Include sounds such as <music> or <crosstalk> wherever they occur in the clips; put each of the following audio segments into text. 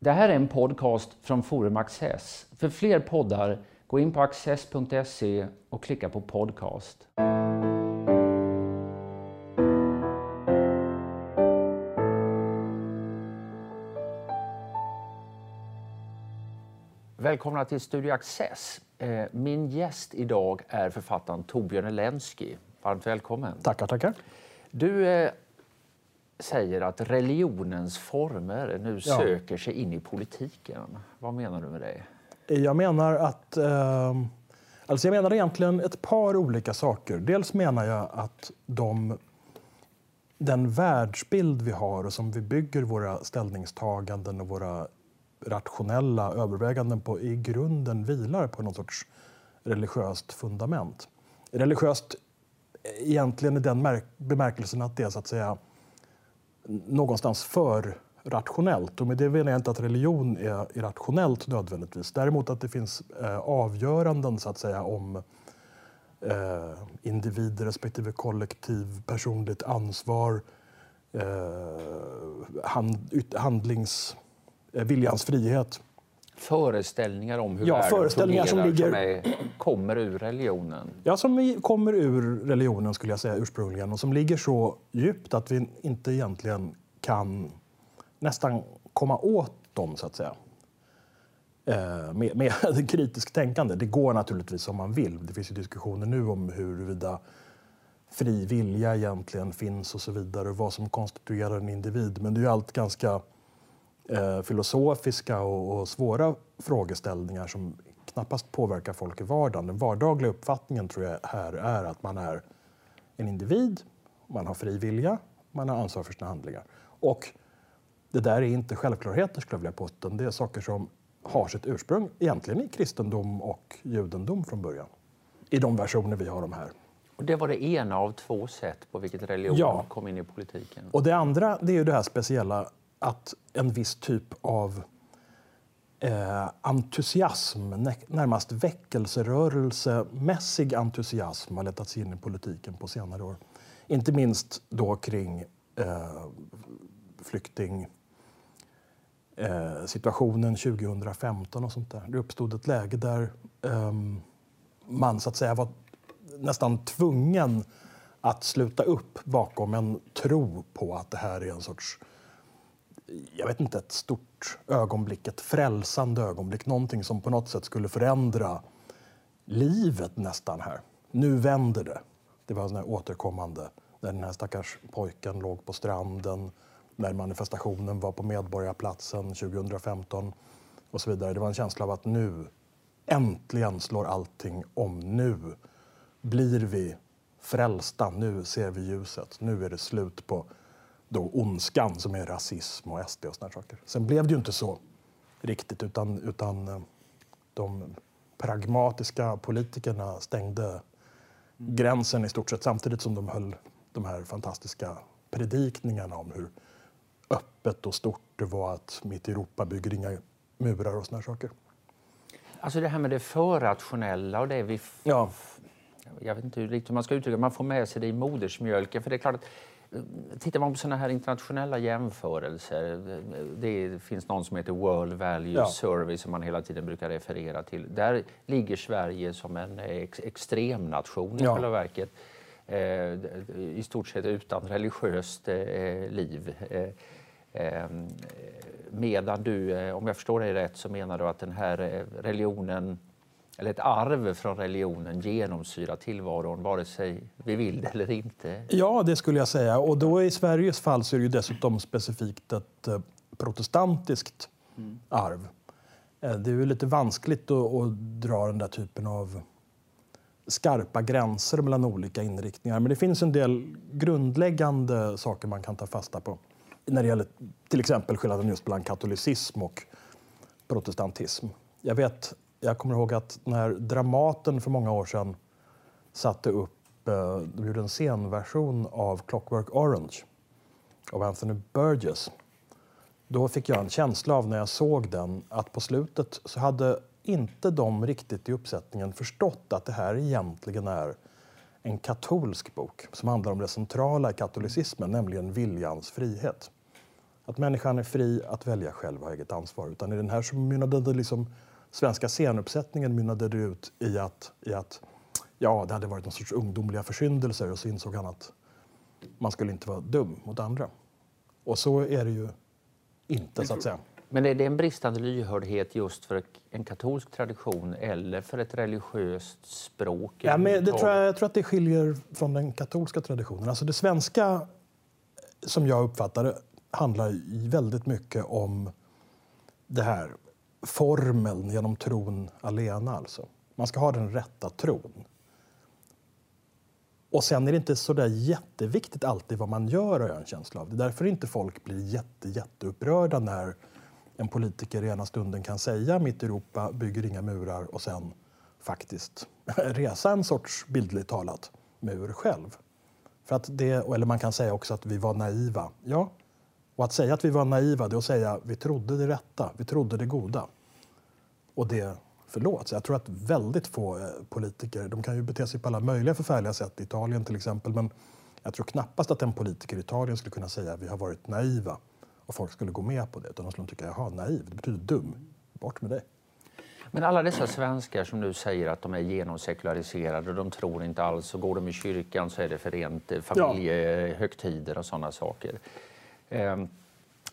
Det här är en podcast från Forum Access. För fler poddar, gå in på access.se och klicka på podcast. Välkomna till Studio Access. Eh, min gäst idag är författaren Torbjörn Elensky. Varmt välkommen. Tackar, tackar. Du eh, säger att religionens former nu Ja. söker sig in i politiken. Vad menar du med det? Jag menar att... Eh, alltså jag menar egentligen ett par olika saker. Dels menar jag att de, den världsbild vi har och som vi bygger våra ställningstaganden och våra rationella överväganden på i grunden vilar på någon sorts religiöst fundament. Religiöst egentligen i den märk- bemärkelsen att det är så att säga någonstans för rationellt. Och med det menar jag inte att religion är irrationellt nödvändigtvis. Däremot att det finns eh, avgöranden så att säga om eh, individ respektive kollektiv, personligt ansvar, eh, hand, yt, handlings, eh, viljans frihet. Föreställningar om hur Ja, världen föreställningar som fungerar som, ligger- är, kommer ur religionen. Ja, som kommer ur religionen skulle jag säga ursprungligen och som ligger så djupt att vi inte egentligen kan nästan komma åt dem så att säga. Eh, med, med <laughs> kritiskt tänkande. Det går naturligtvis om man vill. Det finns ju diskussioner nu om huruvida fri vilja egentligen finns och så vidare och vad som konstituerar en individ. Men det är allt ganska eh, filosofiska och, och svåra frågeställningar som knappast påverkar folk i vardagen. Den vardagliga uppfattningen tror jag här är att man är en individ, man har fri vilja, man har ansvar för sina handlingar. Och det där är inte självklarheter skulle jag vilja påstå, det är saker som har sitt ursprung egentligen i kristendom och judendom från början. I de versioner vi har de här. Och det var det ena av två sätt på vilket religion Ja. kom in i politiken. Och det andra det är ju det här speciella att en viss typ av eh, entusiasm, närmast väckelserörelsemässig entusiasm har letat sig in i politiken på senare år. Inte minst då kring eh, flyktingsituationen eh, 2015 och sånt där. Det uppstod ett läge där eh, man så att säga var nästan tvungen att sluta upp bakom en tro på att det här är en sorts, jag vet inte, ett stort ögonblick, ett frälsande ögonblick, någonting som på något sätt skulle förändra livet nästan här. Nu vänder det. Det var här återkommande, när den här stackars pojken låg på stranden, när manifestationen var på Medborgarplatsen 2015 och så vidare. Det var en känsla av att nu, äntligen slår allting om. Nu blir vi frälsta, nu ser vi ljuset. Nu är det slut på då ondskan som är rasism och SD och såna saker. Sen blev det ju inte så riktigt utan, utan eh, de pragmatiska politikerna stängde gränsen i stort sett samtidigt som de höll de här fantastiska predikningarna om hur öppet och stort det var att mitt Europa bygger inga murar och såna saker. Alltså det här med det förrationella och det vi... Ja. Jag vet inte hur man ska uttrycka. Man får med sig det i modersmjölken. För det är klart att Tittar man på såna här internationella jämförelser, det finns någon som heter World Value Ja. Survey som man hela tiden brukar referera till. Där ligger Sverige som en ex extremnation i Ja. själva verket. Eh, I stort sett utan religiöst eh, liv. Eh, eh, medan du, eh, om jag förstår dig rätt, så menar du att den här eh, religionen eller ett arv från religionen genomsyrar tillvaron vare sig vi vill det eller inte. Ja, det skulle jag säga. Och då i Sveriges fall så är det ju dessutom specifikt ett eh, protestantiskt arv. Eh, Det är ju lite vanskligt att, att dra den där typen av skarpa gränser mellan olika inriktningar. Men det finns en del grundläggande saker man kan ta fasta på när det gäller till exempel skillnaden just mellan katolicism och protestantism. Jag vet, jag kommer ihåg att när Dramaten för många år sedan satte upp, eh, de gjorde en scenversion av Clockwork Orange av Anthony Burgess. Då fick jag en känsla av när jag såg den att på slutet så hade inte de riktigt i uppsättningen förstått att det här egentligen är en katolsk bok som handlar om det centrala i katolicismen, nämligen viljans frihet. Att människan är fri att välja själv och ha eget ansvar. Utan i den här så mynnade det liksom, svenska scenuppsättningen mynnade det ut i att, i att ja, det hade varit någon sorts ungdomliga försyndelser och så insåg han att man skulle inte vara dum mot andra. Och så är det ju inte, så att säga. Men är det en bristande lyhördhet just för en katolsk tradition eller för ett religiöst språk? Ja, men det tror jag, jag tror att det skiljer från den katolska traditionen. Alltså det svenska, som jag uppfattar det, handlar väldigt mycket om det här formeln genom tron alena. Alltså. Man ska ha den rätta tron. Och sen är det inte så där jätteviktigt alltid vad man gör, har jag en känsla av. Det är därför inte folk blir jätte, jätteupprörda när en politiker i ena stunden kan säga mitt Europa bygger inga murar och sen faktiskt <laughs> resa en sorts bildligt talat mur själv. För att det, eller man kan säga också att vi var naiva. Ja, och att säga att vi var naiva det är att säga att vi trodde det rätta, vi trodde det goda. Och det förlåts. Jag tror att väldigt få eh, politiker, de kan ju bete sig på alla möjliga förfärliga sätt i Italien till exempel, men jag tror knappast att en politiker i Italien skulle kunna säga att vi har varit naiva och folk skulle gå med på det. Utan de skulle tycka, jaha, naiv, det betyder dum. Bort med dig. Men alla dessa svenskar som nu säger att de är genomsekulariserade och de tror inte alls, och går de i kyrkan så är det för rent eh, familjehögtider och sådana saker. Ehm,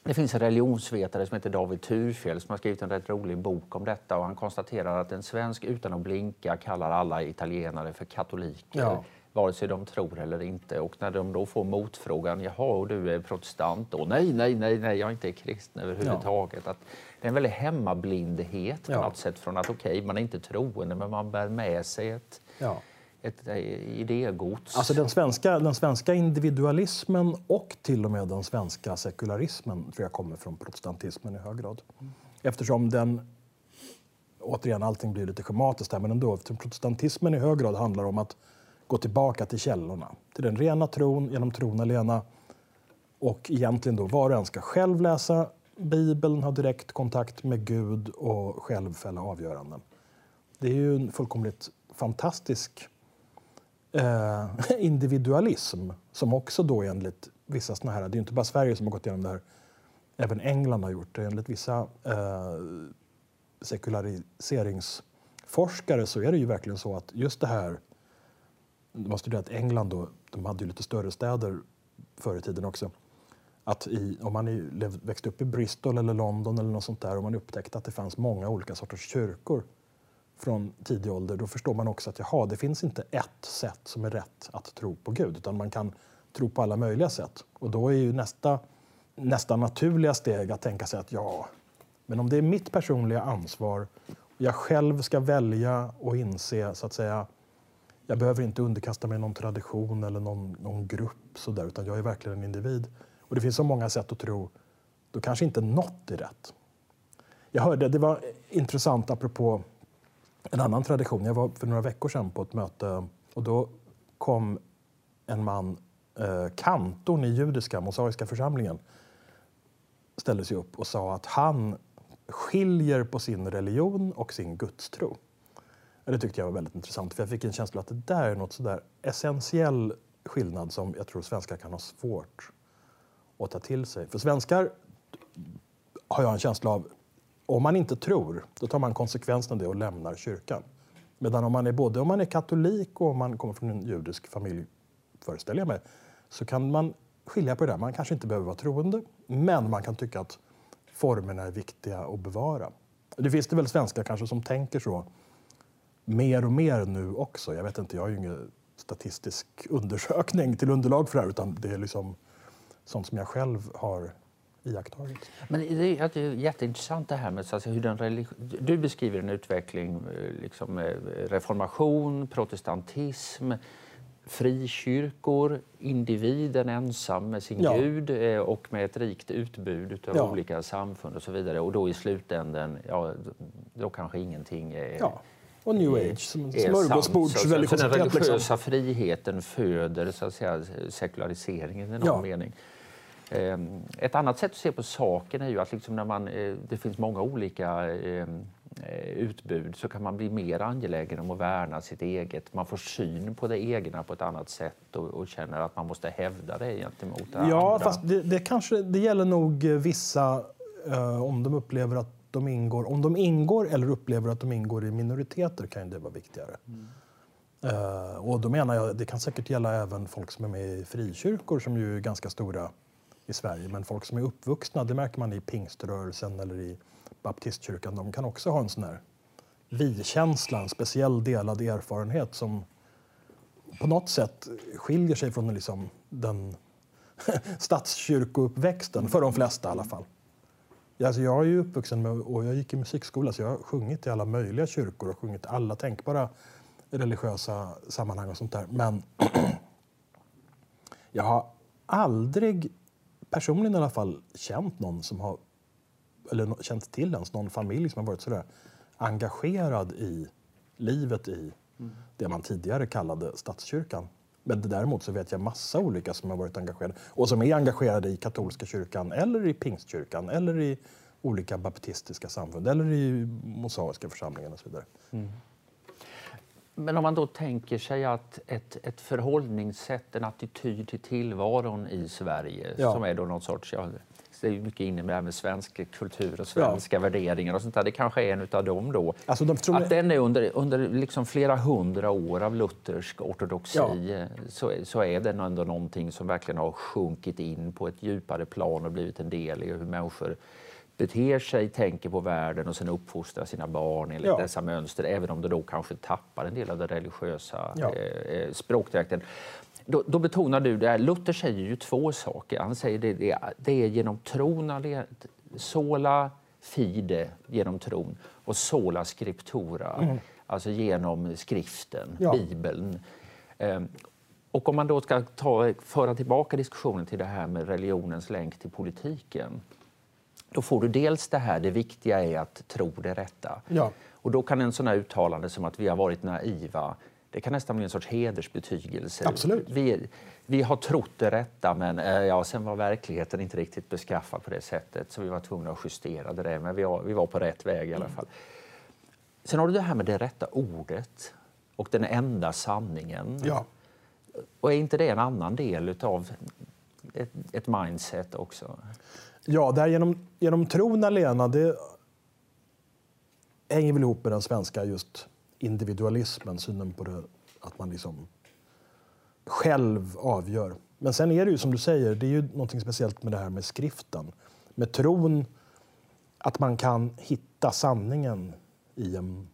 det finns en religionsvetare som heter David Thurfjell som har skrivit en rätt rolig bok om detta och han konstaterar att en svensk utan att blinka kallar alla italienare för katoliker. Ja vare sig de tror eller inte. Och när de då får motfrågan, jaha, och du är protestant då? Nej, nej, nej, nej, jag är inte kristen överhuvudtaget. Ja. Att det är en väldig hemmablindhet på ja. något sätt från att okej, okay, man är inte troende, men man bär med sig ett, ja. Ett idégods. Alltså den svenska, den svenska individualismen och till och med den svenska sekularismen tror jag kommer från protestantismen i hög grad. Mm. Eftersom den återigen, allting blir lite schematiskt här, men ändå, protestantismen i hög grad handlar om att gå tillbaka till källorna, till den rena tron genom tron alena. Och egentligen då var och en ska själv läsa Bibeln, ha direkt kontakt med Gud och själv fälla avgöranden. Det är ju en fullkomligt fantastisk eh, <laughs> individualism som också då enligt vissa såna här, det är inte bara Sverige som har gått igenom det här, även England har gjort det. Enligt vissa eh, sekulariseringsforskare så är det ju verkligen så att just det här de har studerat England då, de hade ju lite större städer förr i tiden också. Att i, om man i, växte upp i Bristol eller London eller något sånt där och man upptäckte att det fanns många olika sorters kyrkor från tidig ålder, då förstår man också att jaha, det finns inte ett sätt som är rätt att tro på Gud, utan man kan tro på alla möjliga sätt. Och då är ju nästa, nästa naturliga steg att tänka sig att ja, men om det är mitt personliga ansvar och jag själv ska välja och inse så att säga jag behöver inte underkasta mig någon tradition eller någon, någon grupp så där, utan jag är verkligen en individ. Och det finns så många sätt att tro, då kanske inte något är rätt. Jag hörde, det var intressant apropå en annan tradition. Jag var för några veckor sedan på ett möte och då kom en man, eh, kantorn i judiska mosaiska församlingen, ställde sig upp och sa att han skiljer på sin religion och sin gudstro. Det tyckte jag var väldigt intressant för jag fick en känsla att det där är något sådär essentiell skillnad som jag tror svenskar kan ha svårt att ta till sig. För svenskar har jag en känsla av, om man inte tror, då tar man konsekvensen av det och lämnar kyrkan. Medan om man är både om man är katolik och om man kommer från en judisk familj, föreställer jag mig, så kan man skilja på det där. Man kanske inte behöver vara troende, men man kan tycka att formerna är viktiga att bevara. Det finns det väl svenskar kanske som tänker så mer och mer nu också. Jag vet inte, jag har ju ingen statistisk <laughs> undersökning till underlag för det här utan det är liksom sånt som jag själv har iakttagit. Men det är, jätteintressant det här med så hur den Du beskriver en utveckling, eh, liksom, reformation, protestantism, frikyrkor, individen ensam med sin ja. gud eh, och med ett rikt utbud av ja. olika samfund och så vidare. Och då i slutänden, ja, då kanske ingenting är ja och new age som smörgåsbordsreligiositet. Den religiösa liksom. friheten föder så att säga, sekulariseringen i någon ja. mening. Ehm, ett annat sätt att se på saken är ju att liksom när man, eh, det finns många olika ehm, utbud så kan man bli mer angelägen om att värna sitt eget. Man får syn på det egna på ett annat sätt och, och känner att man måste hävda det gentemot det Ja, andra. fast det, det, kanske, det gäller nog vissa eh, om de upplever att de ingår, om de ingår eller upplever att de ingår i minoriteter kan det vara viktigare. Mm. Uh, och då menar jag, det kan säkert gälla även folk som är med i frikyrkor som ju är ganska stora i Sverige. Men folk som är uppvuxna, det märker man i pingströrelsen eller i baptistkyrkan, de kan också ha en sån här vi-känsla, en speciell delad erfarenhet som på något sätt skiljer sig från liksom den <laughs> statskyrkouppväxten, för de flesta i alla fall. Alltså jag är ju uppvuxen med, och jag gick i musikskola så jag har sjungit i alla möjliga kyrkor och sjungit i alla tänkbara religiösa sammanhang och sånt där. Men <clears throat> jag har aldrig, personligen i alla fall, känt någon som har, eller känt till ens någon familj som har varit sådär engagerad i livet i mm. det man tidigare kallade statskyrkan. Men däremot så vet jag massa olika som har varit engagerade och som är engagerade i katolska kyrkan eller i pingstkyrkan eller i olika baptistiska samfund eller i mosaiska församlingen och så vidare. Mm. Men om man då tänker sig att ett, ett förhållningssätt, en attityd till tillvaron i Sverige ja. som är då någon sorts, ja, det är mycket inne med, med svensk kultur och svenska ja. värderingar och sånt där. Det kanske är en av dem då. Alltså de att den är under, under liksom flera hundra år av luthersk ortodoxi ja. så, så är den ändå någonting som verkligen har sjunkit in på ett djupare plan och blivit en del i hur människor beter sig, tänker på världen och sen uppfostrar sina barn enligt ja. dessa mönster, även om de då kanske tappar en del av den religiösa ja. eh, eh språkdräkten. Då, då, betonar du det här. Luther säger ju två saker. Han säger det, det, det är genom tron, sola fide, genom tron, och sola scriptura, mm. alltså genom skriften, ja. Bibeln. Um, och om man då ska ta, föra tillbaka diskussionen till det här med religionens länk till politiken då får du dels det här, det viktiga är att tro det rätta. Ja. Och då kan en sån här uttalande som att vi har varit naiva, det kan nästan bli en sorts hedersbetygelse. Absolut. Vi, vi har trott det rätta, men eh, ja, sen var verkligheten inte riktigt beskaffad på det sättet, så vi var tvungna att justera det. Men vi var, vi var på rätt väg i alla fall. Sen har du det här med det rätta ordet och den enda sanningen. Ja. Och är inte det en annan del av ett, ett mindset också? Ja, det här genom, genom tron alena, det hänger väl ihop med den svenska just individualismen, synen på det, att man liksom själv avgör. Men sen är det ju som du säger, det är ju något speciellt med det här med skriften. Med tron att man kan hitta sanningen i en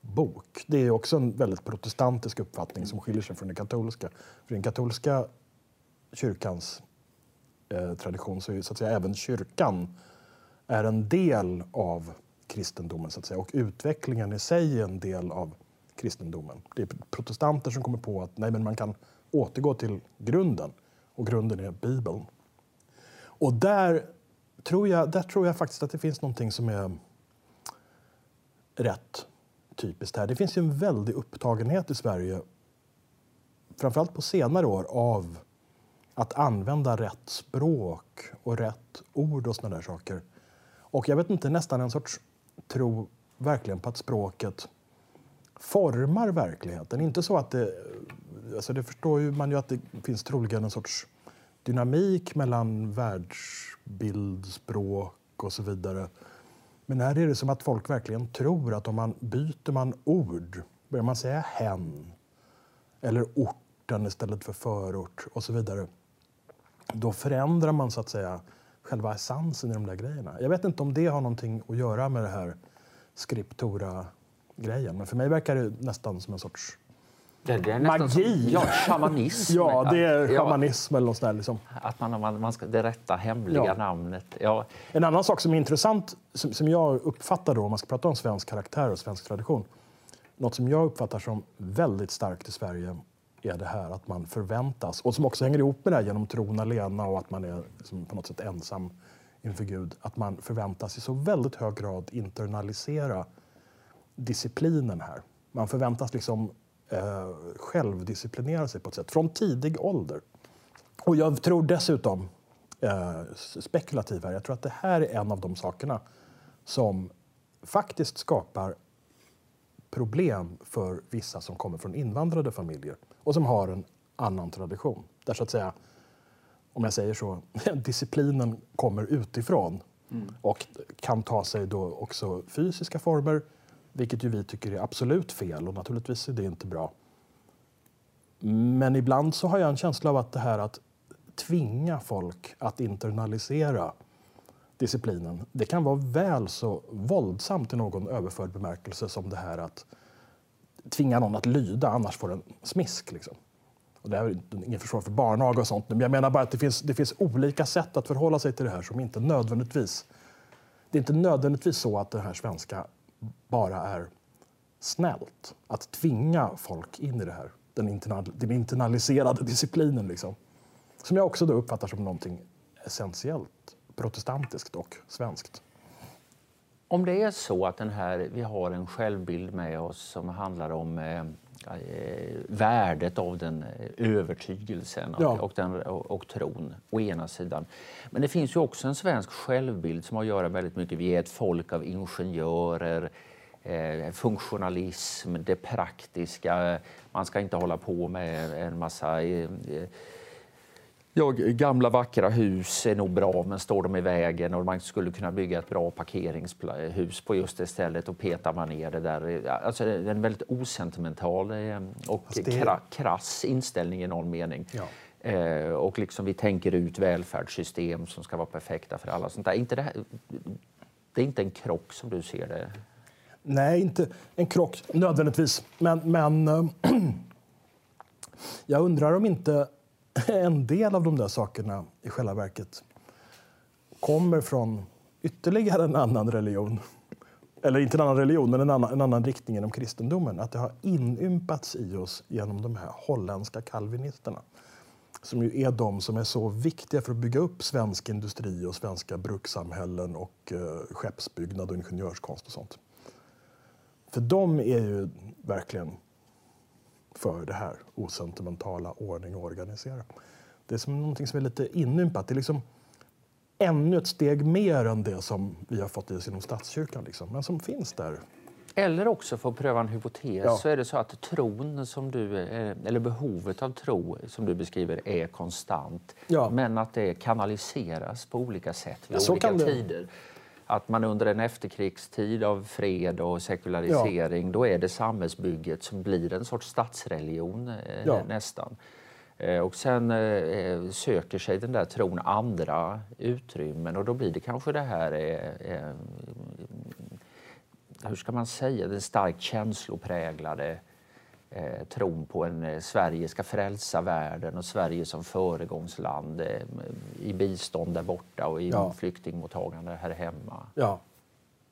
bok. Det är också en väldigt protestantisk uppfattning som skiljer sig från den katolska. För den katolska kyrkans eh, tradition så är så att säga, även kyrkan är en del av kristendomen så att säga. och utvecklingen i sig är en del av kristendomen. Det är protestanter som kommer på att nej, men man kan återgå till grunden och grunden är Bibeln. Och där tror jag, där tror jag faktiskt att det finns någonting som är rätt typiskt här. Det finns ju en väldig upptagenhet i Sverige, framförallt på senare år, av att använda rätt språk och rätt ord och såna där saker. Och jag vet inte, nästan en sorts tro verkligen på att språket formar verkligheten. Inte så att det... Alltså det förstår ju man ju att det finns troligen en sorts dynamik mellan världsbild, språk och så vidare. Men här är det som att folk verkligen tror att om man byter man ord, börjar man säga hen eller orten istället för förort och så vidare, då förändrar man så att säga själva essensen i de där grejerna. Jag vet inte om det har någonting att göra med det här skriptora-grejen. Men för mig verkar det nästan som en sorts det, det är Magi! Som, ja, shamanism. <laughs> ja, det är shamanism ja, eller något sånt där, liksom. Att man, man, man ska, det rätta hemliga ja. namnet. Ja. En annan sak som är intressant, som, som jag uppfattar då, om man ska prata om svensk karaktär och svensk tradition. Något som jag uppfattar som väldigt starkt i Sverige är det här att man förväntas, och som också hänger ihop med det här genom tron alena och att man är liksom på något sätt ensam inför Gud, att man förväntas i så väldigt hög grad internalisera disciplinen här. Man förväntas liksom eh, självdisciplinera sig på ett sätt från tidig ålder. Och jag tror dessutom, eh, spekulativ här, jag tror att det här är en av de sakerna som faktiskt skapar problem för vissa som kommer från invandrade familjer och som har en annan tradition. Där så att säga, om jag säger så, <laughs> disciplinen kommer utifrån mm. och kan ta sig då också fysiska former, vilket ju vi tycker är absolut fel och naturligtvis är det inte bra. Men ibland så har jag en känsla av att det här att tvinga folk att internalisera disciplinen, det kan vara väl så våldsamt i någon överförd bemärkelse som det här att tvinga någon att lyda, annars får den smisk. Liksom. Och det här är ingen försvar för barnaga och sånt, men jag menar bara att det finns, det finns olika sätt att förhålla sig till det här som inte nödvändigtvis... Det är inte nödvändigtvis så att det här svenska bara är snällt. Att tvinga folk in i det här, den, internal, den internaliserade disciplinen. Liksom. Som jag också då uppfattar som någonting essentiellt protestantiskt och svenskt. Om det är så att den här, vi har en självbild med oss som handlar om eh, eh värdet av den eh, övertygelsen och, ja. och, den, och, och, tron, å ena sidan. Men det finns ju också en svensk självbild som har att göra väldigt mycket. Vi är ett folk av ingenjörer, eh, funktionalism, det praktiska. Man ska inte hålla på med en massa eh, Ja, gamla vackra hus är nog bra, men står de i vägen och man skulle kunna bygga ett bra parkeringshus på just det stället och petar man ner det där. Alltså, det är en väldigt osentimental eh, och det... krass inställning i någon mening. Ja. Eh, och liksom vi tänker ut välfärdssystem som ska vara perfekta för alla. Sånt där. Inte det, här, det är inte en krock som du ser det? Nej, inte en krock nödvändigtvis. Men, men äh, <clears throat> jag undrar om inte en del av de där sakerna i själva verket kommer från ytterligare en annan religion. Eller inte en annan religion, men en annan, en annan riktning inom kristendomen. Att det har inympats i oss genom de här holländska kalvinisterna. Som ju är de som är så viktiga för att bygga upp svensk industri och svenska brukssamhällen och eh, skeppsbyggnad och ingenjörskonst och sånt. För de är ju verkligen för det här osentimentala ordning och organisera. Det är som någonting som är lite inympat. Det är liksom ännu ett steg mer än det som vi har fått i oss inom statskyrkan, liksom, men som finns där. Eller också, för att pröva en hypotes, ja. så är det så att tron som du, eh, eller behovet av tro som du beskriver är konstant. Ja. Men att det kanaliseras på olika sätt vid ja, olika tider. Det att man under en efterkrigstid av fred och sekularisering, ja. då är det samhällsbygget som blir en sorts statsreligion eh, ja. nästan. Eh, och sen eh, söker sig den där tron andra utrymmen och då blir det kanske det här hur ska man säga, den starkt känslopräglade eh, tron på en eh, Sverige ska frälsa världen och Sverige som föregångsland eh, i bistånd där borta och i ja. flyktingmottagande här hemma. Ja.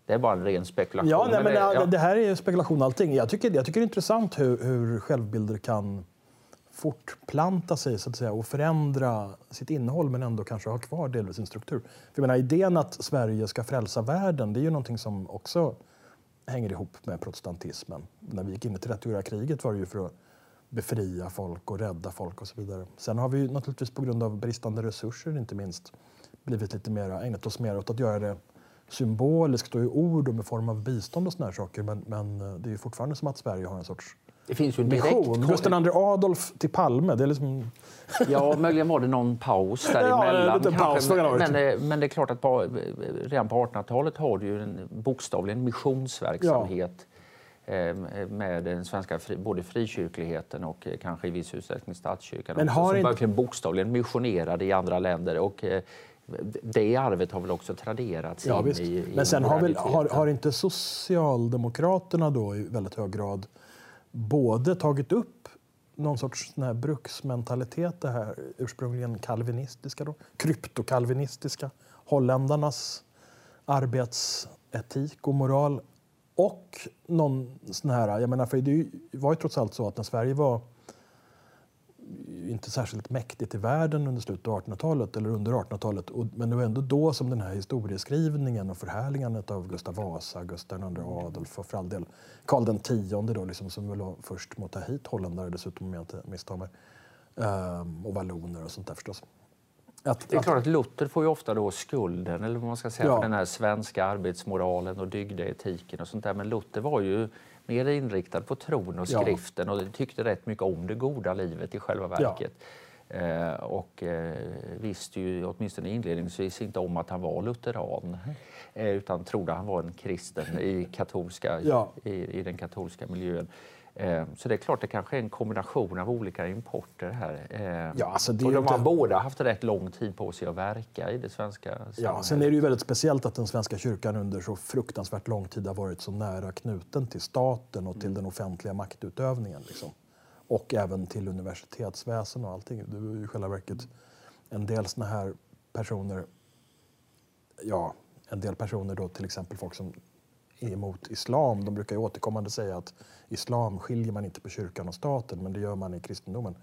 Det är bara en ren spekulation. Ja, nej, men det, ja. det här är spekulation allting. Jag tycker, jag tycker det är intressant hur, hur självbilder kan fortplanta sig så att säga, och förändra sitt innehåll men ändå kanske ha kvar delvis sin struktur. För jag menar, idén att Sverige ska frälsa världen det är ju någonting som också hänger ihop med protestantismen. När vi gick in i 30-åriga kriget var det ju för att befria folk och rädda folk och så vidare. Sen har vi naturligtvis på grund av bristande resurser inte minst blivit lite mer, ägnat oss mer åt att göra det symboliskt och i ord och med form av bistånd och såna saker. Men, men eh, det är ju fortfarande som att Sverige har en sorts det finns ju en direkt... Gustav II Adolf till Palme. Det är liksom... ja, möjligen var det någon paus däremellan. <laughs> ja, paus, men, men, det, men det är klart att på, redan på 1800-talet har du ju en, bokstavligen missionsverksamhet ja. eh, med den svenska både frikyrkligheten och eh, kanske i viss utsträckning statskyrkan. Men har som inte... verkligen bokstavligen missionerade i andra länder. Och, eh, det arvet har väl också traderats ja, in i, i Men sen har, väl, har, har inte Socialdemokraterna då i väldigt hög grad både tagit upp någon sorts sån här bruksmentalitet, det här ursprungligen kalvinistiska, då, kryptokalvinistiska, holländarnas arbetsetik och moral och någon sån här, jag menar för det var ju trots allt så att när Sverige var inte särskilt mäktigt i världen under slutet av 1800-talet eller under 1800-talet. Men det var ändå då som den här historieskrivningen och förhärligandet av Gustav Vasa, Gustav II Adolf och för all del Karl X då, liksom, som väl var först med att ta hit holländare dessutom om jag inte misstar mig. Um, och valloner och sånt där förstås. Att, det är klart att Luther får ju ofta då skulden eller vad man ska säga, ja. för den här svenska arbetsmoralen och dygdeetiken och sånt där. Men Luther var ju mer inriktad på tron och skriften ja. och tyckte rätt mycket om det goda livet i själva verket. Ja. Eh, och eh, visste ju åtminstone inledningsvis inte om att han var lutheran eh, utan trodde han var en kristen i, katolska, ja. i, i den katolska miljön. Eh, så det är klart, det kanske är en kombination av olika importer här. Eh, ja, alltså och de har inte... båda haft rätt lång tid på sig att verka i det svenska samhället. Ja, sen är det ju väldigt speciellt att den svenska kyrkan under så fruktansvärt lång tid har varit så nära knuten till staten och till mm. den offentliga maktutövningen. Liksom. Och även till universitetsväsen och allting. Det är ju i själva verket en del såna här personer, ja, en del personer då till exempel folk som emot islam. De brukar ju återkommande säga att islam skiljer man inte på kyrkan och staten, men det gör man i kristendomen.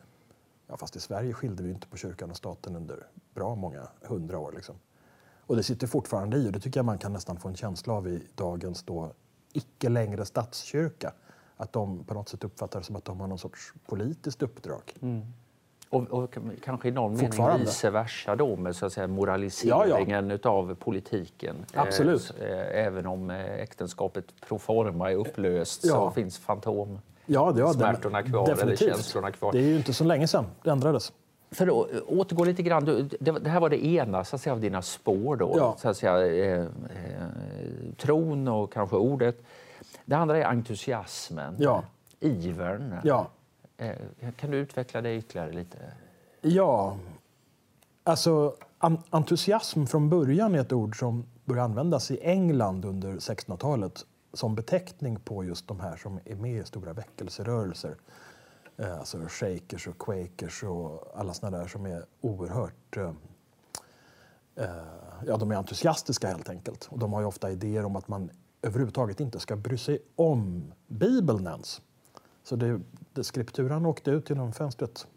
Ja, fast i Sverige skilde vi inte på kyrkan och staten under bra många hundra år. Liksom. Och det sitter fortfarande i och det tycker jag man kan nästan få en känsla av i dagens då icke längre statskyrka. Att de på något sätt uppfattar det som att de har någon sorts politiskt uppdrag. Mm. Och, och, kanske i någon mening vice versa då med så att säga, moraliseringen ja, ja. av politiken. Absolut. Eh, även om eh, äktenskapet pro forma är upplöst ja. så finns fantom ja, det, smärtorna kvar definitivt. eller känslorna kvar. Det är ju inte så länge sedan det ändrades. För att återgå lite grann, du, det, det, här var det ena så att säga, av dina spår då. Ja. Så att säga, eh, eh, tron och kanske ordet. Det andra är entusiasmen, ja. ivern. Ja. Eh, kan du utveckla det ytterligare lite? Ja, alltså entusiasm från början är ett ord som började användas i England under 1600-talet som beteckning på just de här som är med i stora väckelserörelser. Eh, alltså shakers och quakers och alla såna där som är oerhört eh, ja, de är entusiastiska helt enkelt. Och de har ju ofta idéer om att man överhuvudtaget inte ska bry sig om Bibeln ens. Så det, det, skripturan åkte ut genom fönstret.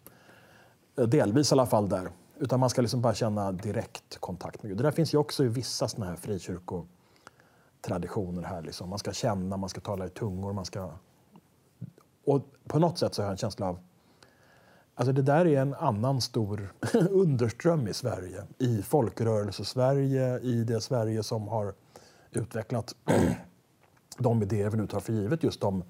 Eh, delvis i alla fall där. Utan man ska liksom bara känna direkt kontakt med Gud. Det där finns ju också i vissa såna här frikyrkotraditioner här. Liksom. Man ska känna, man ska tala i tungor, man ska... Och på något sätt så har jag en känsla av Alltså det där är en annan stor <laughs> underström i Sverige. I folkrörelse-Sverige, i det Sverige som har utvecklat <clears throat> de idéer vi nu tar för givet just om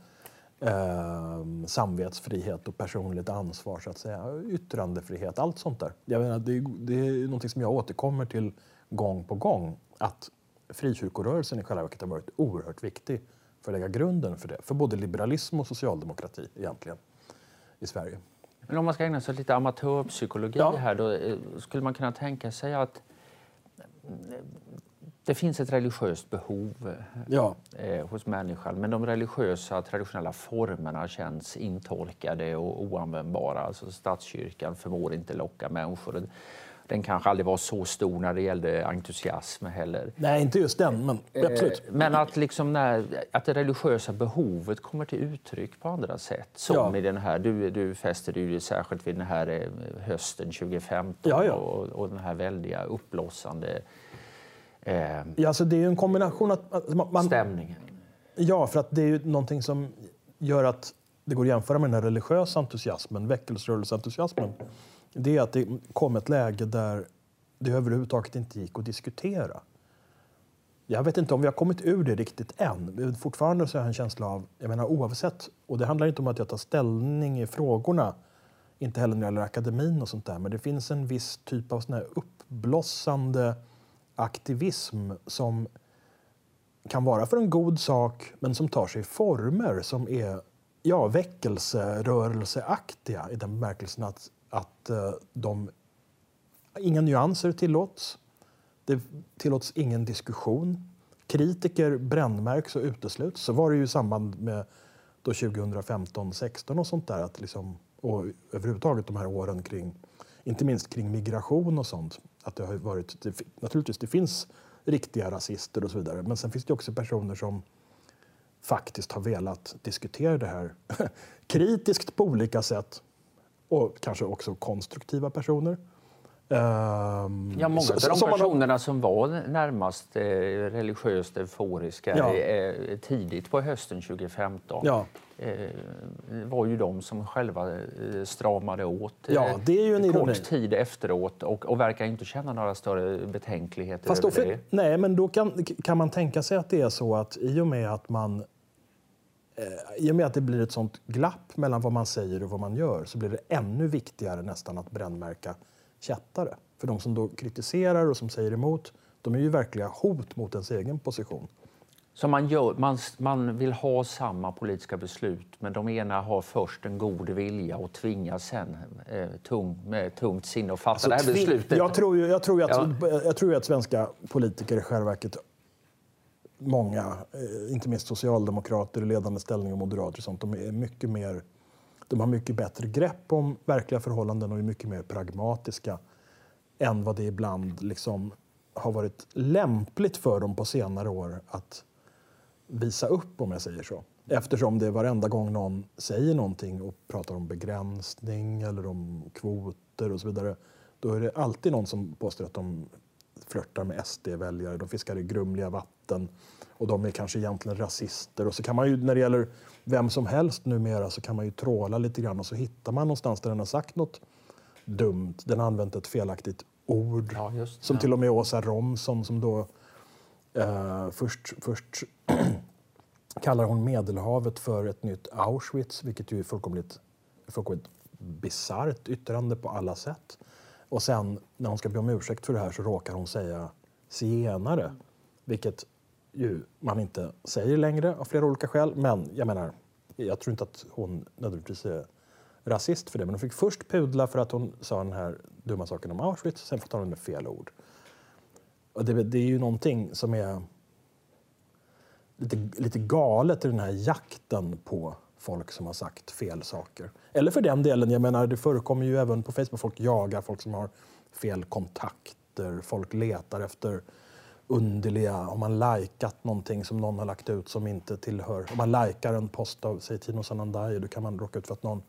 eh, samvetsfrihet och personligt ansvar, så att säga. yttrandefrihet, allt sånt där. Jag menar, det, det är något som jag återkommer till gång på gång. Att frikyrkorörelsen i själva verket har varit oerhört viktig för att lägga grunden för det. För både liberalism och socialdemokrati egentligen i Sverige. Men om man ska ägna sig åt lite amatörpsykologi ja. här då, eh, skulle man kunna tänka sig att det finns ett religiöst behov ja. eh, hos människan men de religiösa traditionella formerna känns intolkade och oanvändbara. Alltså statskyrkan förmår inte locka människor. Den kanske aldrig var så stor när det gällde entusiasm heller. Nej, inte just den, men eh, absolut. Eh, men att, liksom när, att det religiösa behovet kommer till uttryck på andra sätt. Som ja. i den här, du, du fäster dig särskilt vid den här eh, hösten 2015 ja, ja. Och, och den här väldiga uppblossande Eh, ja, alltså det är en kombination att, att man, stämningen. Ja, för att det är ju någonting som gör att det går att jämföra med den här religiösa entusiasmen, väckelserörelseentusiasmen. Det är att det kom ett läge där det överhuvudtaget inte gick att diskutera. Jag vet inte om vi har kommit ur det riktigt än. Fortfarande så har jag en känsla av, jag menar oavsett, och det handlar inte om att jag tar ställning i frågorna, inte heller när det gäller akademin och sånt där, men det finns en viss typ av sån här uppblossande aktivism som kan vara för en god sak men som tar sig former som är ja, väckelserörelseaktiga i den bemärkelsen att, att eh, de, inga nyanser tillåts. Det tillåts ingen diskussion. Kritiker brännmärks och utesluts. Så var det ju i samband med 2015-16 och sånt där. Att liksom, och överhuvudtaget de här åren kring, inte minst kring migration och sånt att det har varit, det, naturligtvis det finns riktiga rasister och så vidare, men sen finns det också personer som faktiskt har velat diskutera det här <laughs> kritiskt på olika sätt och kanske också konstruktiva personer. Um, ja, många av de personerna man... som var närmast eh, religiöst euforiska ja. eh, tidigt på hösten 2015 ja. eh, var ju de som själva stramade åt ja, det är ju en kort ironi. tid efteråt och, och verkar inte känna några större betänkligheter Fast då det. Nej, men då kan, kan man tänka sig att det är så att i och med att man i och med att det blir ett sånt glapp mellan vad man säger och vad man gör så blir det ännu viktigare nästan att brännmärka kättare. För de som då kritiserar och som säger emot, de är ju verkliga hot mot ens egen position. Så man, gör, man, man vill ha samma politiska beslut men de ena har först en god vilja och tvingas sen eh, tung, med tungt sinne att fatta alltså, det här beslutet? Jag tror ju, jag tror ju att, ja. jag tror att svenska politiker i själva verket många, eh, inte minst socialdemokrater i ledande ställning och moderater och sånt, de är mycket mer de har mycket bättre grepp om verkliga förhållanden och är mycket mer pragmatiska än vad det ibland liksom har varit lämpligt för dem på senare år att visa upp, om jag säger så. Eftersom det varenda gång någon säger någonting och pratar om begränsning eller om kvoter och så vidare, då är det alltid någon som påstår att de flörtar med SD-väljare, de fiskar i grumliga vatten och de är kanske egentligen rasister. Och så kan man ju, när det gäller vem som helst numera, så kan man ju tråla lite grann och så hittar man någonstans där den har sagt något dumt. Den har använt ett felaktigt ord. Ja, just, som ja. till och med Åsa Romson som då eh, först, först <clears throat> kallar hon Medelhavet för ett nytt Auschwitz, vilket ju är fullkomligt, fullkomligt bisarrt yttrande på alla sätt. Och sen när hon ska be om ursäkt för det här så råkar hon säga zigenare, vilket ju man inte säger längre av flera olika skäl. Men jag menar, jag tror inte att hon nödvändigtvis är rasist för det. Men hon fick först pudla för att hon sa den här dumma saken om Auschwitz, sen får hon med fel ord. Och det, det, är ju någonting som är lite, lite galet i den här jakten på folk som har sagt fel saker. Eller för den delen, jag menar det förekommer ju även på Facebook, folk jagar folk som har fel kontakter, folk letar efter underliga, om man likat någonting som någon har lagt ut som inte tillhör, om man likar en post av, säg Tino Sanandaji, då kan man råka ut för att någon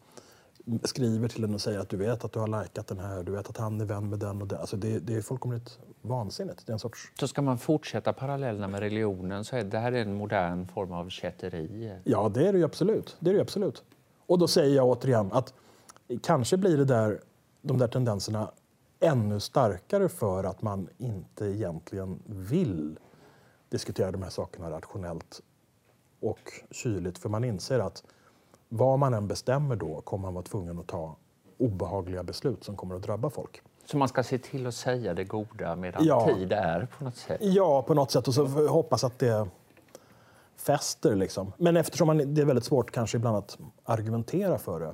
skriver till en och säger att du vet att du har likat den här, du vet att han är vän med den och den. Alltså det, det är fullkomligt vansinnigt. Det är en sorts... Så ska man fortsätta parallellerna med religionen så är det här en modern form av kätteri? Ja, det är det ju absolut. Det är det absolut. Och då säger jag återigen att kanske blir det där, de där tendenserna ännu starkare för att man inte egentligen vill diskutera de här sakerna rationellt och kyligt. För man inser att vad man än bestämmer då kommer man vara tvungen att ta obehagliga beslut som kommer att drabba folk. Så man ska se till att säga det goda medan ja. tid är på något sätt? Ja, på något sätt. Och så hoppas att det fäster. Liksom. Men eftersom man, det är väldigt svårt kanske ibland att argumentera för det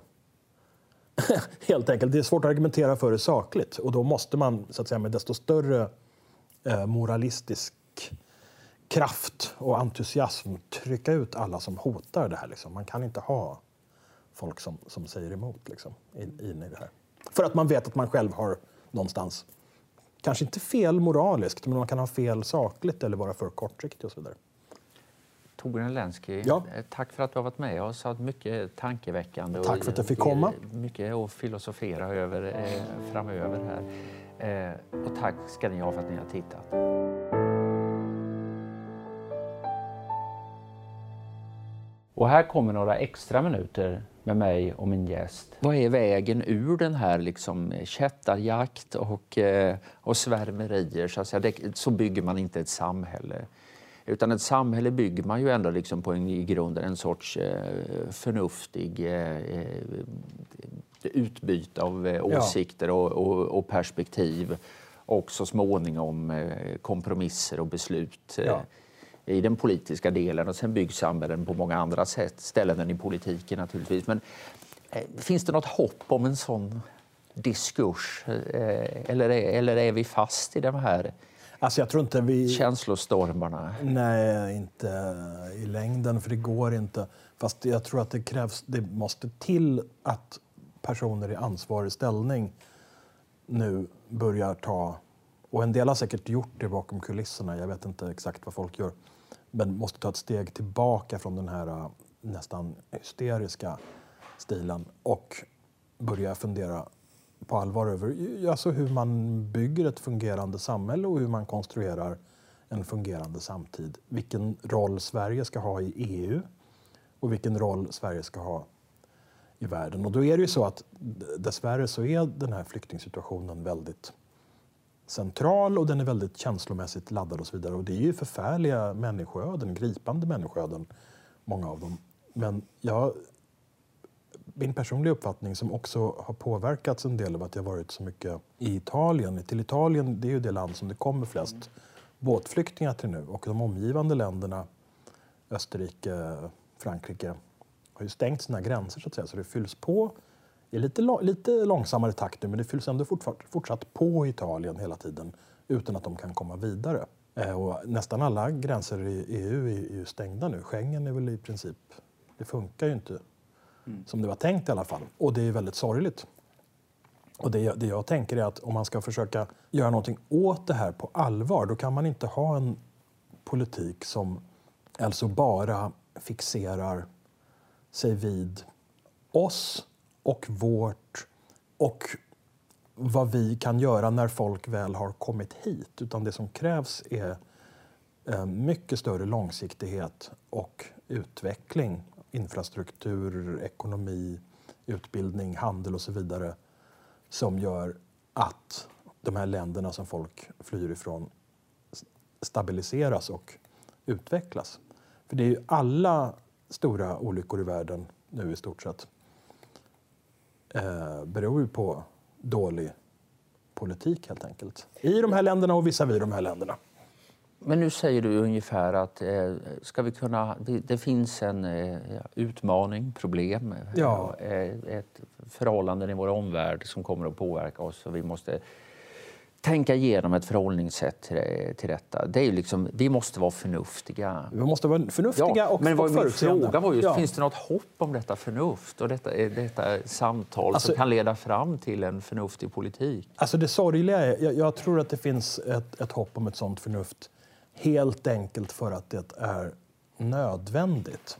<laughs> Helt enkelt. Det är svårt att argumentera för det sakligt och då måste man så att säga, med desto större eh, moralistisk kraft och entusiasm trycka ut alla som hotar det här. Liksom. Man kan inte ha folk som, som säger emot liksom, in, in i det här. För att man vet att man själv har någonstans, kanske inte fel moraliskt, men man kan ha fel sakligt eller vara för kortsiktig och så vidare. Torbjörn Lenski, ja. Eh, tack för att du har varit med oss. Mycket tankeväckande. Tack för att jag fick komma. Mycket att filosofera över eh, framöver här. Eh, och tack ska ni ha för att ni har tittat. Och här kommer några extra minuter med mig och min gäst. Vad är vägen ur den här liksom kättarjakt och, eh, och svärmerier? Så, att säga. Det, så bygger man inte ett samhälle. Utan ett samhälle bygger man ju ändå liksom på en, i grunden en sorts eh, förnuftig eh, eh utbyte av eh, åsikter och, och, och, perspektiv och så småningom eh, kompromisser och beslut eh, ja. i den politiska delen. Och sen byggs samhällen på många andra sätt, ställen än i politiken naturligtvis. Men finns det något hopp om en sån diskurs? eller, är, eller är vi fast i de här Alltså jag tror inte vi... Känslostormarna? Nej, inte i längden, för det går inte. Fast jag tror att det krävs, det måste till att personer i ansvarig ställning nu börjar ta, och en del har säkert gjort det bakom kulisserna, jag vet inte exakt vad folk gör, men måste ta ett steg tillbaka från den här nästan hysteriska stilen och börja fundera på allvar över alltså hur man bygger ett fungerande samhälle och hur man konstruerar en fungerande samtid. Vilken roll Sverige ska ha i EU och vilken roll Sverige ska ha i världen. Och då är det ju så att dessvärre så är den här flyktingsituationen väldigt central och den är väldigt känslomässigt laddad och så vidare. Och det är ju förfärliga människoöden, gripande människoöden, många av dem. Men jag, min personliga uppfattning som också har påverkats en del av att jag varit så mycket i Italien. Till Italien, det är ju det land som det kommer flest mm. båtflyktingar till nu och de omgivande länderna, Österrike, Frankrike, har ju stängt sina gränser så att säga, så det fylls på i lite, lite långsammare takt nu, men det fylls ändå fortsatt, fortsatt på Italien hela tiden utan att de kan komma vidare. Eh, och nästan alla gränser i EU är ju stängda nu. Schengen är väl i princip, det funkar ju inte mm. som det var tänkt i alla fall. Och det är väldigt sorgligt. Och det, det jag tänker är att om man ska försöka göra någonting åt det här på allvar, då kan man inte ha en politik som alltså bara fixerar sig vid oss och vårt och vad vi kan göra när folk väl har kommit hit. Utan det som krävs är eh, mycket större långsiktighet och utveckling. Infrastruktur, ekonomi, utbildning, handel och så vidare som gör att de här länderna som folk flyr ifrån stabiliseras och utvecklas. För det är ju alla stora olyckor i världen nu i stort sett eh, beror ju på dålig politik helt enkelt. I de här länderna och visavi de här länderna. Men nu säger du ungefär att eh, ska vi kunna, det, det finns en eh, utmaning, problem, ja. eh, ett förhållande i vår omvärld som kommer att påverka oss och vi måste tänka igenom ett förhållningssätt till, till detta. Det är liksom, vi måste vara förnuftiga. Vi måste vara förnuftiga ja, och Men vad min fråga var just, ja. finns det något hopp om detta förnuft och detta, detta samtal alltså, som kan leda fram till en förnuftig politik? Alltså det sorgliga är, jag, jag tror att det finns ett, ett hopp om ett sånt förnuft helt enkelt för att det är nödvändigt.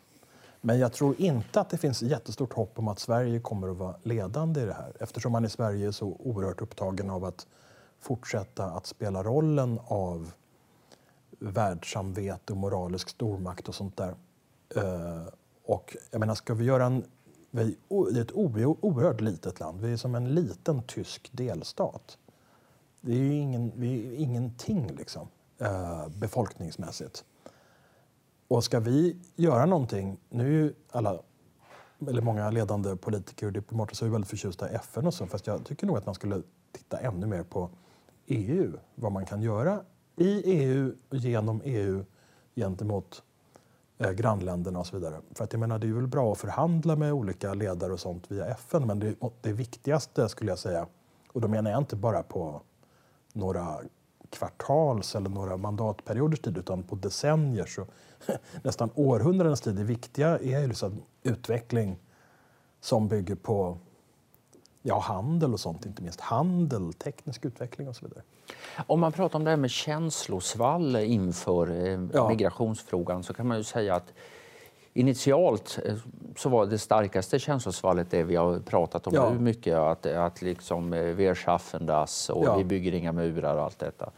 Men jag tror inte att det finns jättestort hopp om att Sverige kommer att vara ledande i det här eftersom man i Sverige är så oerhört upptagen av att fortsätta att spela rollen av världssamvete och moralisk stormakt och sånt där. Eh, och jag menar, ska vi göra en... Vi är ett oerhört litet land. Vi är som en liten tysk delstat. Det är ju ingen, vi är ingenting liksom, Eh, befolkningsmässigt. Och ska vi göra någonting... Nu är ju alla, eller många ledande politiker och diplomater så är väldigt förtjusta i FN och så, fast jag tycker nog att man skulle titta ännu mer på EU, vad man kan göra i EU och genom EU gentemot eh, grannländerna och så vidare. För att jag menar, det är väl bra att förhandla med olika ledare och sånt via FN, men det, det viktigaste skulle jag säga, och då menar jag inte bara på några kvartals eller några mandatperioders tid utan på decennier, så <laughs> nästan århundradens tid. Det viktiga är ju liksom utveckling som bygger på Ja, handel och sånt, inte minst. Handel, teknisk utveckling och så vidare. Om man pratar om det här med känslosvall inför eh, ja. migrationsfrågan så kan man ju säga att initialt eh, så var det starkaste känslosvallet det vi har pratat om ja. nu mycket, att, att liksom eh, wir schaffen das och ja. vi bygger inga murar och allt detta.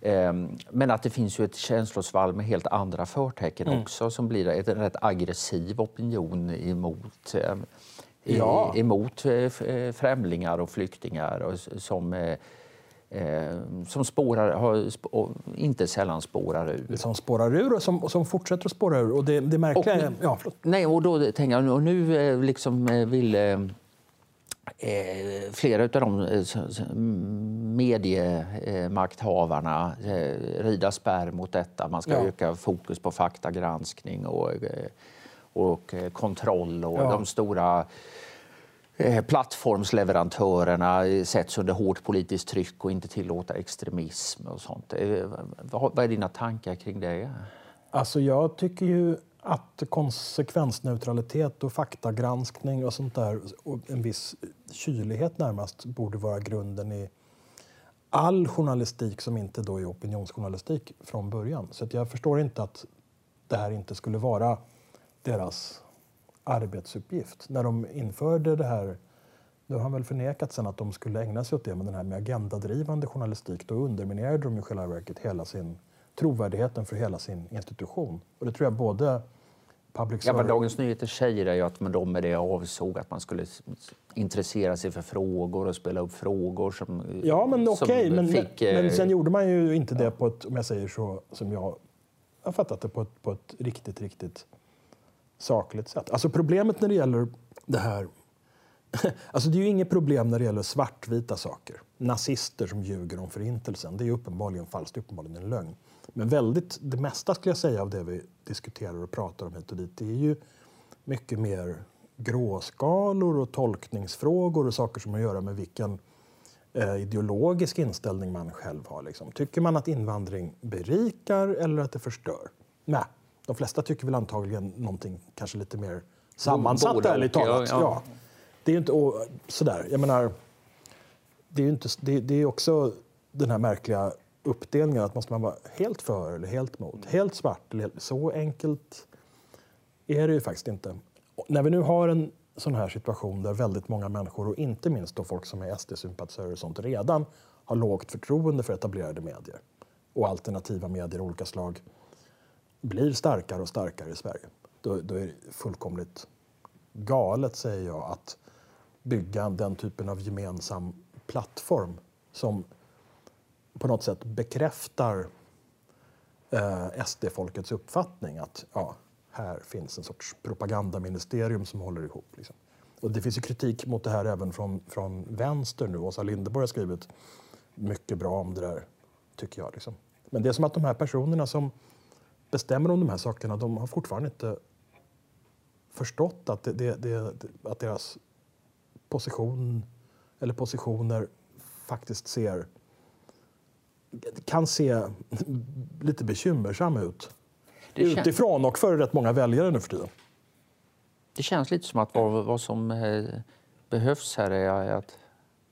Ehm, men att det finns ju ett känslosvall med helt andra förtecken mm. också som blir en rätt aggressiv opinion emot ja. emot eh, eh, främlingar och flyktingar och som, eh, som spårar, har, inte sällan spårar ur. Som spårar ur och som, som fortsätter att spåra ur. Och det, det märkliga är... Ja, nej, och då tänker jag, och nu liksom vill eh, flera av de mediemakthavarna eh, rida spärr mot detta. Man ska ja. öka fokus på faktagranskning och och eh, kontroll och ja. de stora eh, Eh, plattformsleverantörerna eh, sätts under hårt politiskt tryck och inte tillåta extremism och sånt. Eh, vad är dina tankar kring det? Alltså jag tycker ju att konsekvensneutralitet och faktagranskning och sånt där och en viss kylighet närmast borde vara grunden i all journalistik som inte då är opinionsjournalistik från början. Så jag förstår inte att det här inte skulle vara deras arbetsuppgift. När de införde det här Nu har han väl förnekat sen att de skulle ägna sig åt det, men den här med agendadrivande journalistik, då underminerade de i själva verket hela sin trovärdigheten för hela sin institution. Och det tror jag både public ja, men Dagens Nyheter säger ju att de med det avsåg att man skulle intressera sig för frågor och spela upp frågor som Ja, men okej, okay, men, fick, men, men sen gjorde man ju inte det på ett, om jag säger så, som jag har fattat det, på ett, på ett riktigt, riktigt sakligt sätt. Alltså problemet när det gäller det här <laughs> Alltså det är ju inget problem när det gäller svartvita saker. Nazister som ljuger om förintelsen. Det är uppenbarligen falskt, uppenbarligen en lögn. Men väldigt, det mesta skulle jag säga av det vi diskuterar och pratar om hit och dit, det är ju mycket mer gråskalor och tolkningsfrågor och saker som har att göra med vilken eh, ideologisk inställning man själv har. Liksom. Tycker man att invandring berikar eller att det förstör? Nej, de flesta tycker väl antagligen någonting kanske lite mer sammansatt, ärligt talat. Ja, ja. Det är inte och, sådär. Jag menar, det är, inte, det, det, är också den här märkliga uppdelningen att måste man vara helt för eller helt mot, helt svart eller helt, så enkelt är det ju faktiskt inte. Och när vi nu har en sån här situation där väldigt många människor och inte minst då folk som är SD-sympatisörer och sånt redan har lågt förtroende för etablerade medier och alternativa medier av olika slag blir starkare och starkare i Sverige. Då, då är det fullkomligt galet, säger jag, att bygga den typen av gemensam plattform som på något sätt bekräftar eh, SD-folkets uppfattning att ja, här finns en sorts propagandaministerium som håller ihop. Liksom. Och det finns ju kritik mot det här även från, från vänster nu. Åsa Linderborg har skrivit mycket bra om det där, tycker jag. Liksom. Men det är som att de här personerna som bestämmer om de här sakerna, de har fortfarande inte förstått att, det, det, det, att deras position eller positioner faktiskt ser kan se lite bekymmersam ut det utifrån och för rätt många väljare nu för tiden. Det känns lite som att vad, vad som eh, behövs här är att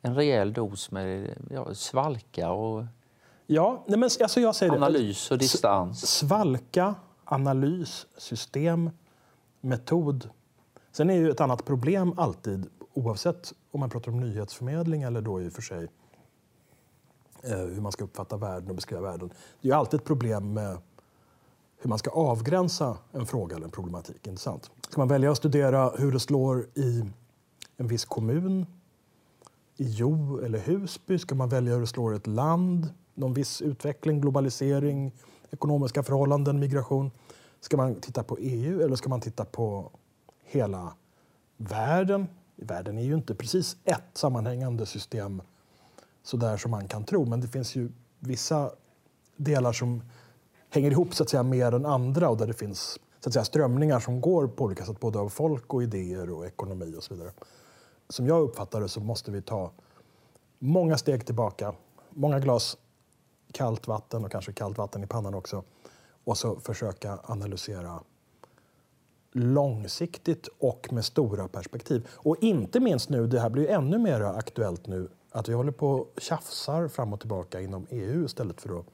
en rejäl dos med ja, svalka och ja, nej men, alltså jag säger analys det. och distans. Svalka, analys, system, metod. Sen är ju ett annat problem alltid oavsett om man pratar om nyhetsförmedling eller då i och för sig eh, hur man ska uppfatta världen och beskriva världen. Det är alltid ett problem med hur man ska avgränsa en fråga eller en problematik. Intressant. Ska man välja att studera hur det slår i en viss kommun, i Jo eller Husby? Ska man välja hur det slår i ett land? Någon viss utveckling, globalisering, ekonomiska förhållanden, migration? Ska man titta på EU eller ska man titta på hela världen? Världen är ju inte precis ett sammanhängande system så där som man kan tro, men det finns ju vissa delar som hänger ihop så att säga mer än andra och där det finns så att säga, strömningar som går på olika sätt, både av folk och idéer och ekonomi och så vidare. Som jag uppfattar det så måste vi ta många steg tillbaka, många glas kallt vatten och kanske kallt vatten i pannan också och så försöka analysera långsiktigt och med stora perspektiv. Och inte minst nu, det här blir ännu mer aktuellt nu, att vi håller på och tjafsar fram och tillbaka inom EU istället för att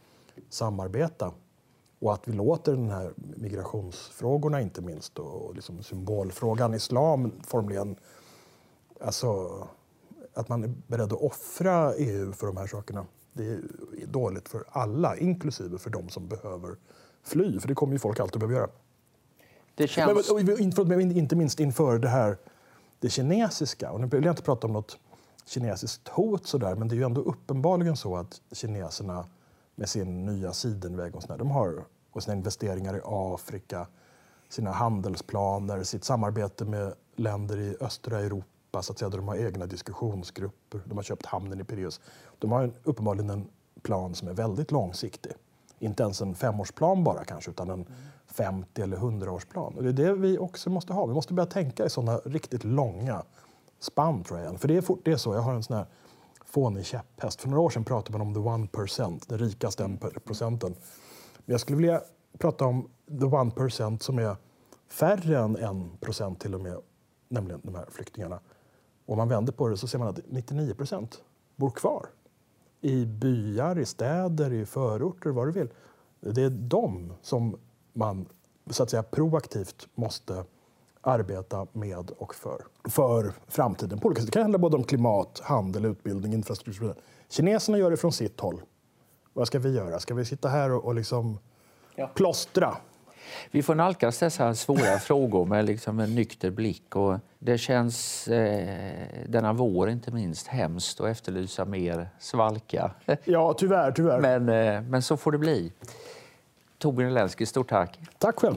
samarbeta. Och att vi låter den här migrationsfrågorna inte minst och liksom symbolfrågan islam formligen, alltså att man är beredd att offra EU för de här sakerna. Det är dåligt för alla, inklusive för de som behöver fly, för det kommer ju folk alltid behöva göra. Det känns... Men, inte minst inför det här det kinesiska. Och nu vill jag inte prata om något kinesiskt hot sådär, men det är ju ändå uppenbarligen så att kineserna med sin nya sidenväg och, sådär, de har, och sina investeringar i Afrika, sina handelsplaner, sitt samarbete med länder i östra Europa, så att säga, de har egna diskussionsgrupper. De har köpt hamnen i Pireus. De har uppenbarligen en plan som är väldigt långsiktig. Inte ens en femårsplan bara kanske, utan en 50 eller 100-årsplan. Och det är det vi också måste ha. Vi måste börja tänka i sådana riktigt långa spann tror jag. För det är, fort, det är så, jag har en sån här fånig käpphäst. För några år sedan pratade man om the one percent, den rikaste en procenten. Men jag skulle vilja prata om the one percent som är färre än en procent till och med, nämligen de här flyktingarna. Och om man vänder på det så ser man att 99 procent bor kvar i byar, i städer, i förorter, vad du vill. Det är de som man så att säga proaktivt måste arbeta med och för, för framtiden. På olika sätt. Det kan handla både om klimat, handel, utbildning, infrastruktur. Kineserna gör det från sitt håll. Vad ska vi göra? Ska vi sitta här och, och liksom ja. plåstra? Vi får nalkas dessa svåra <laughs> frågor med liksom en nykter blick. Och det känns, eh, denna vår inte minst, hemskt att efterlysa mer svalka. <laughs> Ja, tyvärr. tyvärr. Men, eh, men så får det bli. Torbjörn Elensky, stort tack. Tack själv.